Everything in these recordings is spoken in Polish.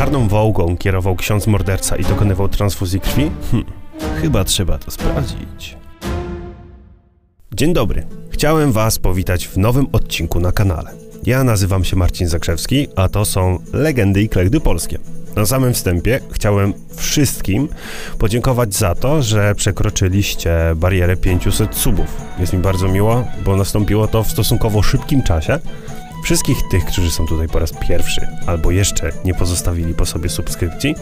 czarną wołgą kierował ksiądz morderca i dokonywał transfuzji krwi? Hm, chyba trzeba to sprawdzić. Dzień dobry. Chciałem Was powitać w nowym odcinku na kanale. Ja nazywam się Marcin Zakrzewski, a to są Legendy i Klechdy Polskie. Na samym wstępie chciałem wszystkim podziękować za to, że przekroczyliście barierę 500 subów. Jest mi bardzo miło, bo nastąpiło to w stosunkowo szybkim czasie. Wszystkich tych, którzy są tutaj po raz pierwszy albo jeszcze nie pozostawili po sobie subskrypcji,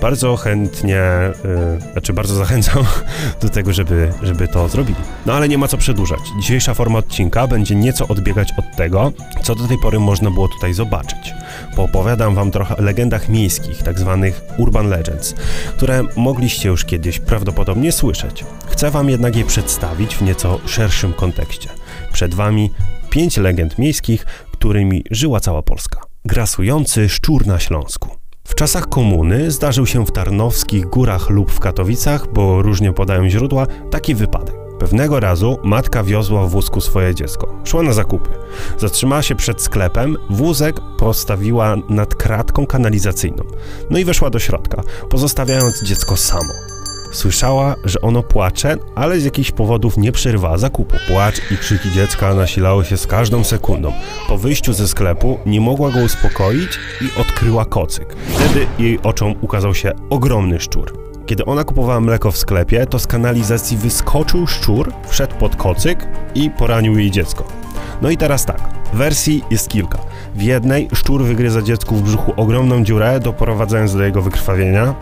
bardzo chętnie, yy, znaczy bardzo zachęcam do tego, żeby, żeby to zrobili. No ale nie ma co przedłużać. Dzisiejsza forma odcinka będzie nieco odbiegać od tego, co do tej pory można było tutaj zobaczyć. Poopowiadam wam trochę o legendach miejskich, tak zwanych urban legends, które mogliście już kiedyś prawdopodobnie słyszeć. Chcę wam jednak je przedstawić w nieco szerszym kontekście. Przed wami pięć legend miejskich, którymi żyła cała Polska. Grasujący szczur na Śląsku. W czasach komuny zdarzył się w Tarnowskich Górach lub w Katowicach, bo różnie podają źródła, taki wypadek. Pewnego razu matka wiozła w wózku swoje dziecko. Szła na zakupy. Zatrzymała się przed sklepem, wózek postawiła nad kratką kanalizacyjną. No i weszła do środka, pozostawiając dziecko samo. Słyszała, że ono płacze, ale z jakichś powodów nie przerwa zakupu. Płacz i krzyki dziecka nasilały się z każdą sekundą. Po wyjściu ze sklepu nie mogła go uspokoić i odkryła kocyk. Wtedy jej oczom ukazał się ogromny szczur. Kiedy ona kupowała mleko w sklepie, to z kanalizacji wyskoczył szczur, wszedł pod kocyk i poranił jej dziecko. No i teraz tak, wersji jest kilka. W jednej szczur wygryza dziecku w brzuchu ogromną dziurę, doprowadzając do jego wykrwawienia.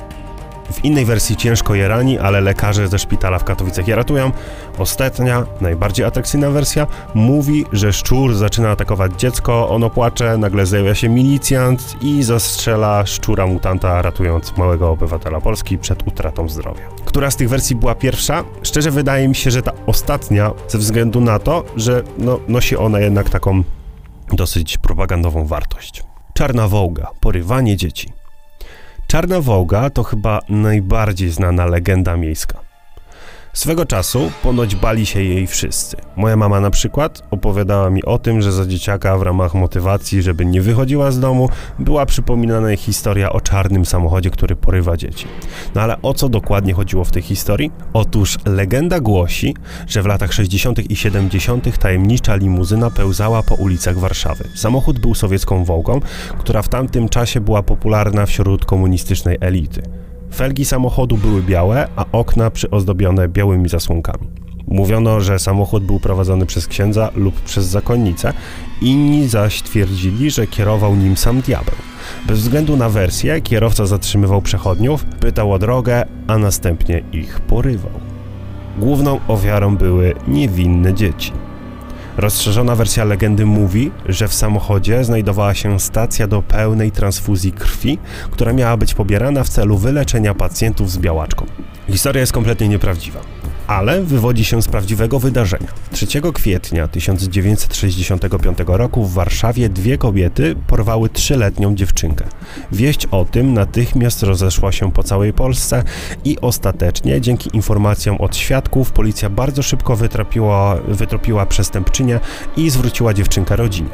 W innej wersji ciężko je rani, ale lekarze ze szpitala w Katowicach je ratują. Ostatnia, najbardziej atrakcyjna wersja mówi, że szczur zaczyna atakować dziecko, ono płacze, nagle zjawia się milicjant i zastrzela szczura mutanta, ratując małego obywatela Polski przed utratą zdrowia. Która z tych wersji była pierwsza? Szczerze wydaje mi się, że ta ostatnia, ze względu na to, że no, nosi ona jednak taką dosyć propagandową wartość. Czarna Wołga, porywanie dzieci. Czarna Wołga to chyba najbardziej znana legenda miejska. Swego czasu ponoć bali się jej wszyscy. Moja mama na przykład opowiadała mi o tym, że za dzieciaka w ramach motywacji, żeby nie wychodziła z domu, była przypominana jej historia o czarnym samochodzie, który porywa dzieci. No ale o co dokładnie chodziło w tej historii? Otóż legenda głosi, że w latach 60. i 70. tajemnicza limuzyna pełzała po ulicach Warszawy. Samochód był sowiecką Wołgą, która w tamtym czasie była popularna wśród komunistycznej elity. Felgi samochodu były białe, a okna przyozdobione białymi zasłonkami. Mówiono, że samochód był prowadzony przez księdza lub przez zakonnicę, inni zaś twierdzili, że kierował nim sam diabeł. Bez względu na wersję, kierowca zatrzymywał przechodniów, pytał o drogę, a następnie ich porywał. Główną ofiarą były niewinne dzieci. Rozszerzona wersja legendy mówi, że w samochodzie znajdowała się stacja do pełnej transfuzji krwi, która miała być pobierana w celu wyleczenia pacjentów z białaczką. Historia jest kompletnie nieprawdziwa ale wywodzi się z prawdziwego wydarzenia. 3 kwietnia 1965 roku w Warszawie dwie kobiety porwały trzyletnią dziewczynkę. Wieść o tym natychmiast rozeszła się po całej Polsce i ostatecznie, dzięki informacjom od świadków, policja bardzo szybko wytropiła, wytropiła przestępczynię i zwróciła dziewczynkę rodzinie.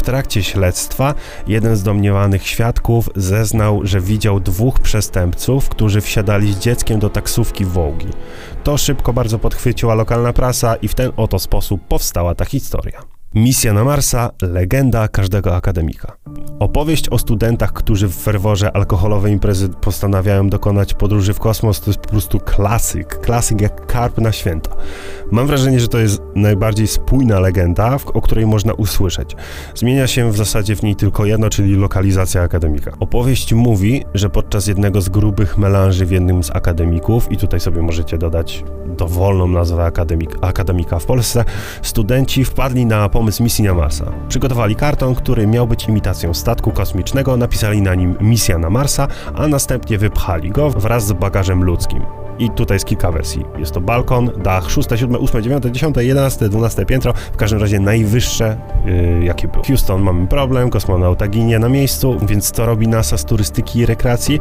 W trakcie śledztwa jeden z domniemanych świadków zeznał, że widział dwóch przestępców, którzy wsiadali z dzieckiem do taksówki Wołgi. To szybko bardzo podchwyciła lokalna prasa i w ten oto sposób powstała ta historia. Misja na Marsa legenda każdego akademika. Opowieść o studentach, którzy w ferworze alkoholowej imprezy postanawiają dokonać podróży w kosmos, to jest po prostu klasyk. Klasyk jak karp na święta. Mam wrażenie, że to jest najbardziej spójna legenda, o której można usłyszeć. Zmienia się w zasadzie w niej tylko jedno, czyli lokalizacja akademika. Opowieść mówi, że podczas jednego z grubych melanży w jednym z akademików, i tutaj sobie możecie dodać dowolną nazwę akademik, akademika w Polsce, studenci wpadli na pomysł misji na Marsa. Przygotowali karton, który miał być imitacją statku kosmicznego, napisali na nim misja na Marsa, a następnie wypchali go wraz z bagażem ludzkim. I tutaj jest kilka wersji. Jest to balkon, dach, 6, 7, 8, 9, 10, 11, 12 piętro, w każdym razie najwyższe, yy, jakie było. Houston, mamy problem, kosmonauta ginie na miejscu, więc co robi NASA z turystyki i rekreacji?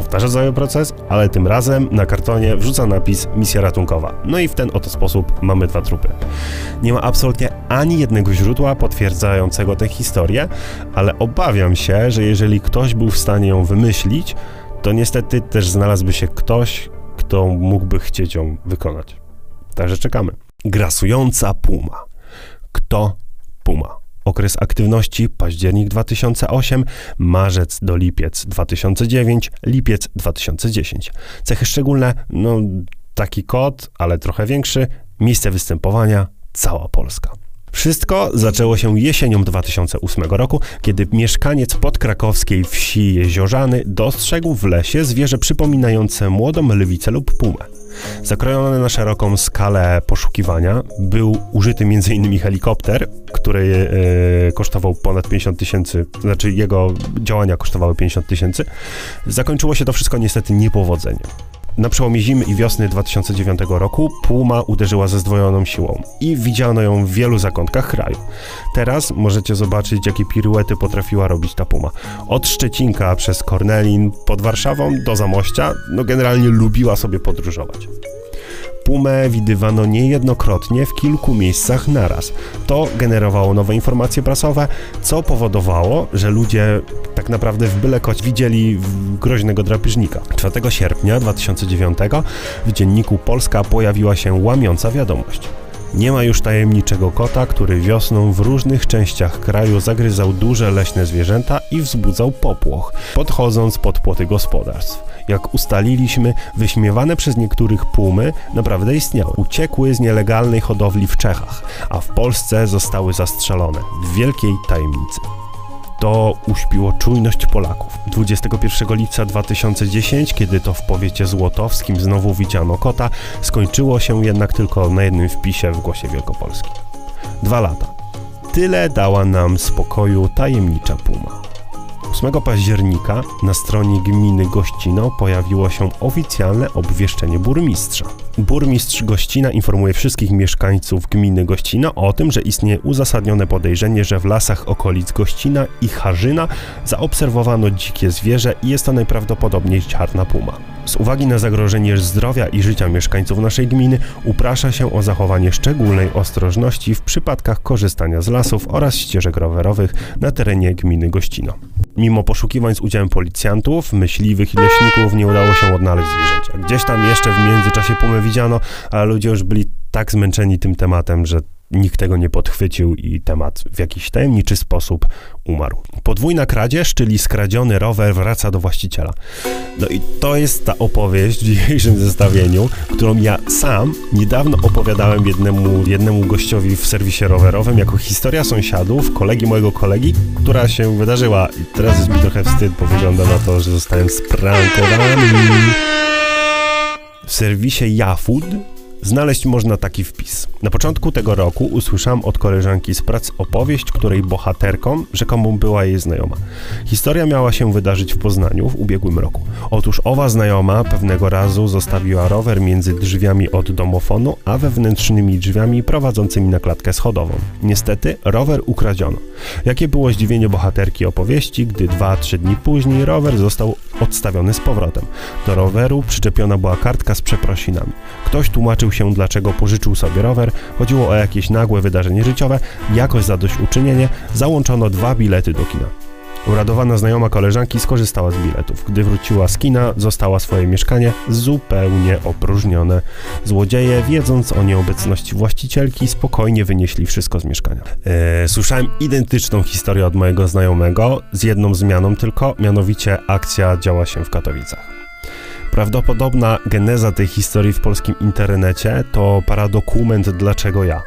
Powtarza cały proces, ale tym razem na kartonie wrzuca napis misja ratunkowa. No i w ten oto sposób mamy dwa trupy. Nie ma absolutnie ani jednego źródła potwierdzającego tę historię, ale obawiam się, że jeżeli ktoś był w stanie ją wymyślić, to niestety też znalazłby się ktoś, kto mógłby chcieć ją wykonać. Także czekamy. Grasująca puma. Kto puma? Okres aktywności październik 2008, marzec do lipiec 2009, lipiec 2010. Cechy szczególne, no taki kot, ale trochę większy, miejsce występowania cała Polska. Wszystko zaczęło się jesienią 2008 roku, kiedy mieszkaniec podkrakowskiej wsi Jeziorzany dostrzegł w lesie zwierzę przypominające młodą lwicę lub pumę. Zakrojony na szeroką skalę poszukiwania był użyty m.in. helikopter, który e, kosztował ponad 50 tysięcy, znaczy jego działania kosztowały 50 tysięcy. Zakończyło się to wszystko niestety niepowodzeniem. Na przełomie zimy i wiosny 2009 roku Puma uderzyła ze zdwojoną siłą i widziano ją w wielu zakątkach kraju. Teraz możecie zobaczyć, jakie piruety potrafiła robić ta Puma. Od Szczecinka przez Kornelin pod Warszawą do Zamościa, no generalnie lubiła sobie podróżować. Pumę widywano niejednokrotnie w kilku miejscach naraz. To generowało nowe informacje prasowe, co powodowało, że ludzie tak naprawdę w byle koć widzieli groźnego drapieżnika. 4 sierpnia 2009 w dzienniku Polska pojawiła się łamiąca wiadomość. Nie ma już tajemniczego kota, który wiosną w różnych częściach kraju zagryzał duże leśne zwierzęta i wzbudzał popłoch, podchodząc pod płoty gospodarstw. Jak ustaliliśmy, wyśmiewane przez niektórych pumy naprawdę istniały. Uciekły z nielegalnej hodowli w Czechach, a w Polsce zostały zastrzelone w wielkiej tajemnicy. To uśpiło czujność Polaków. 21 lipca 2010, kiedy to w powiecie złotowskim znowu widziano kota, skończyło się jednak tylko na jednym wpisie w Głosie Wielkopolskim. Dwa lata. Tyle dała nam spokoju tajemnicza puma. 8 października na stronie gminy Gościno pojawiło się oficjalne obwieszczenie burmistrza. Burmistrz Gościna informuje wszystkich mieszkańców gminy Gościna o tym, że istnieje uzasadnione podejrzenie, że w lasach okolic Gościna i Harzyna zaobserwowano dzikie zwierzę i jest to najprawdopodobniej czarna puma. Z uwagi na zagrożenie zdrowia i życia mieszkańców naszej gminy uprasza się o zachowanie szczególnej ostrożności w przypadkach korzystania z lasów oraz ścieżek rowerowych na terenie gminy Gościno. Mimo poszukiwań z udziałem policjantów, myśliwych i leśników nie udało się odnaleźć zwierzęcia. Gdzieś tam jeszcze w międzyczasie pumę widziano, ale ludzie już byli tak zmęczeni tym tematem, że nikt tego nie podchwycił i temat w jakiś tajemniczy sposób umarł. Podwójna kradzież, czyli skradziony rower wraca do właściciela. No i to jest ta opowieść w dzisiejszym zestawieniu, którą ja sam niedawno opowiadałem jednemu, jednemu gościowi w serwisie rowerowym jako historia sąsiadów, kolegi mojego kolegi, która się wydarzyła. I teraz jest mi trochę wstyd, bo wygląda na to, że zostałem sprankowany. W serwisie Yafood Znaleźć można taki wpis. Na początku tego roku usłyszałam od koleżanki z prac opowieść, której bohaterką rzekomą była jej znajoma. Historia miała się wydarzyć w Poznaniu w ubiegłym roku. Otóż owa znajoma pewnego razu zostawiła rower między drzwiami od domofonu, a wewnętrznymi drzwiami prowadzącymi na klatkę schodową. Niestety rower ukradziono. Jakie było zdziwienie bohaterki opowieści, gdy dwa, trzy dni później rower został odstawiony z powrotem. Do roweru przyczepiona była kartka z przeprosinami. Ktoś tłumaczył się, dlaczego pożyczył sobie rower, chodziło o jakieś nagłe wydarzenie życiowe, jakoś zadośćuczynienie załączono dwa bilety do kina. Uradowana znajoma koleżanki skorzystała z biletów. Gdy wróciła z kina, została swoje mieszkanie zupełnie opróżnione. Złodzieje, wiedząc o nieobecności właścicielki, spokojnie wynieśli wszystko z mieszkania. Eee, słyszałem identyczną historię od mojego znajomego, z jedną zmianą tylko, mianowicie akcja działa się w Katowicach. Prawdopodobna geneza tej historii w polskim internecie to paradokument Dlaczego ja?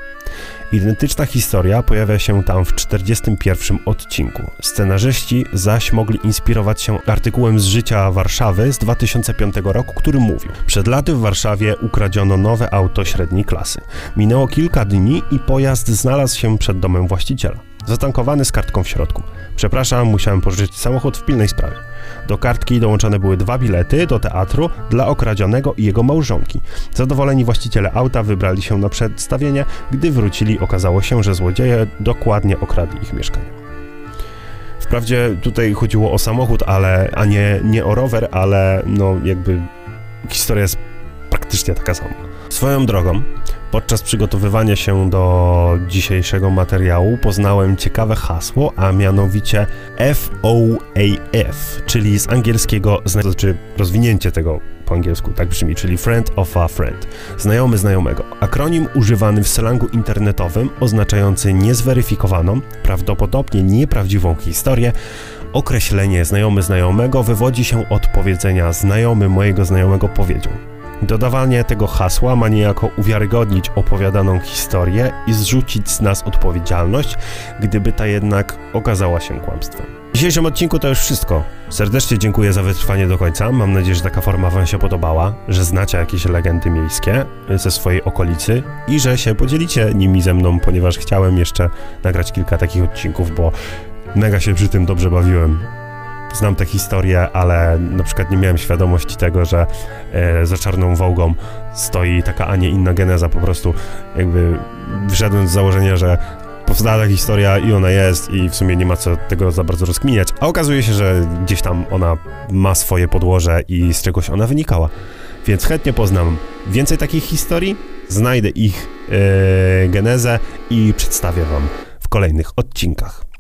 Identyczna historia pojawia się tam w 41 odcinku. Scenarzyści zaś mogli inspirować się artykułem z życia Warszawy z 2005 roku, który mówił: Przed laty w Warszawie ukradziono nowe auto średniej klasy. Minęło kilka dni i pojazd znalazł się przed domem właściciela. Zatankowany z kartką w środku. Przepraszam, musiałem pożyczyć samochód w pilnej sprawie. Do kartki dołączone były dwa bilety do teatru dla okradzionego i jego małżonki. Zadowoleni właściciele auta wybrali się na przedstawienie. Gdy wrócili, okazało się, że złodzieje dokładnie okradli ich mieszkanie. Wprawdzie tutaj chodziło o samochód, ale, a nie, nie o rower, ale no jakby historia jest praktycznie taka sama. Swoją drogą, podczas przygotowywania się do dzisiejszego materiału poznałem ciekawe hasło, a mianowicie FOAF, czyli z angielskiego, znaczy rozwinięcie tego po angielsku, tak brzmi, czyli Friend of a Friend, znajomy znajomego. Akronim używany w slangu internetowym oznaczający niezweryfikowaną, prawdopodobnie nieprawdziwą historię, określenie znajomy znajomego wywodzi się od powiedzenia znajomy mojego znajomego powiedział. Dodawanie tego hasła ma niejako uwiarygodnić opowiadaną historię i zrzucić z nas odpowiedzialność, gdyby ta jednak okazała się kłamstwem. W dzisiejszym odcinku to już wszystko. Serdecznie dziękuję za wytrwanie do końca. Mam nadzieję, że taka forma Wam się podobała, że znacie jakieś legendy miejskie ze swojej okolicy i że się podzielicie nimi ze mną, ponieważ chciałem jeszcze nagrać kilka takich odcinków, bo mega się przy tym dobrze bawiłem znam tę historię, ale na przykład nie miałem świadomości tego, że e, za czarną wołgą stoi taka, a nie inna geneza. Po prostu jakby wyszedłem z założenia, że powstała ta historia i ona jest i w sumie nie ma co tego za bardzo rozkminiać, a okazuje się, że gdzieś tam ona ma swoje podłoże i z czegoś ona wynikała. Więc chętnie poznam więcej takich historii, znajdę ich e, genezę i przedstawię wam w kolejnych odcinkach.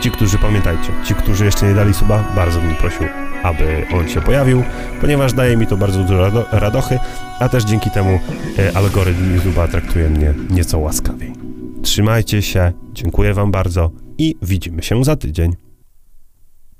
Ci, którzy pamiętajcie, ci, którzy jeszcze nie dali suba, bardzo bym prosił, aby on się pojawił, ponieważ daje mi to bardzo dużo rado radochy, a też dzięki temu e, algorytm YouTube'a traktuje mnie nieco łaskawiej. Trzymajcie się, dziękuję Wam bardzo i widzimy się za tydzień.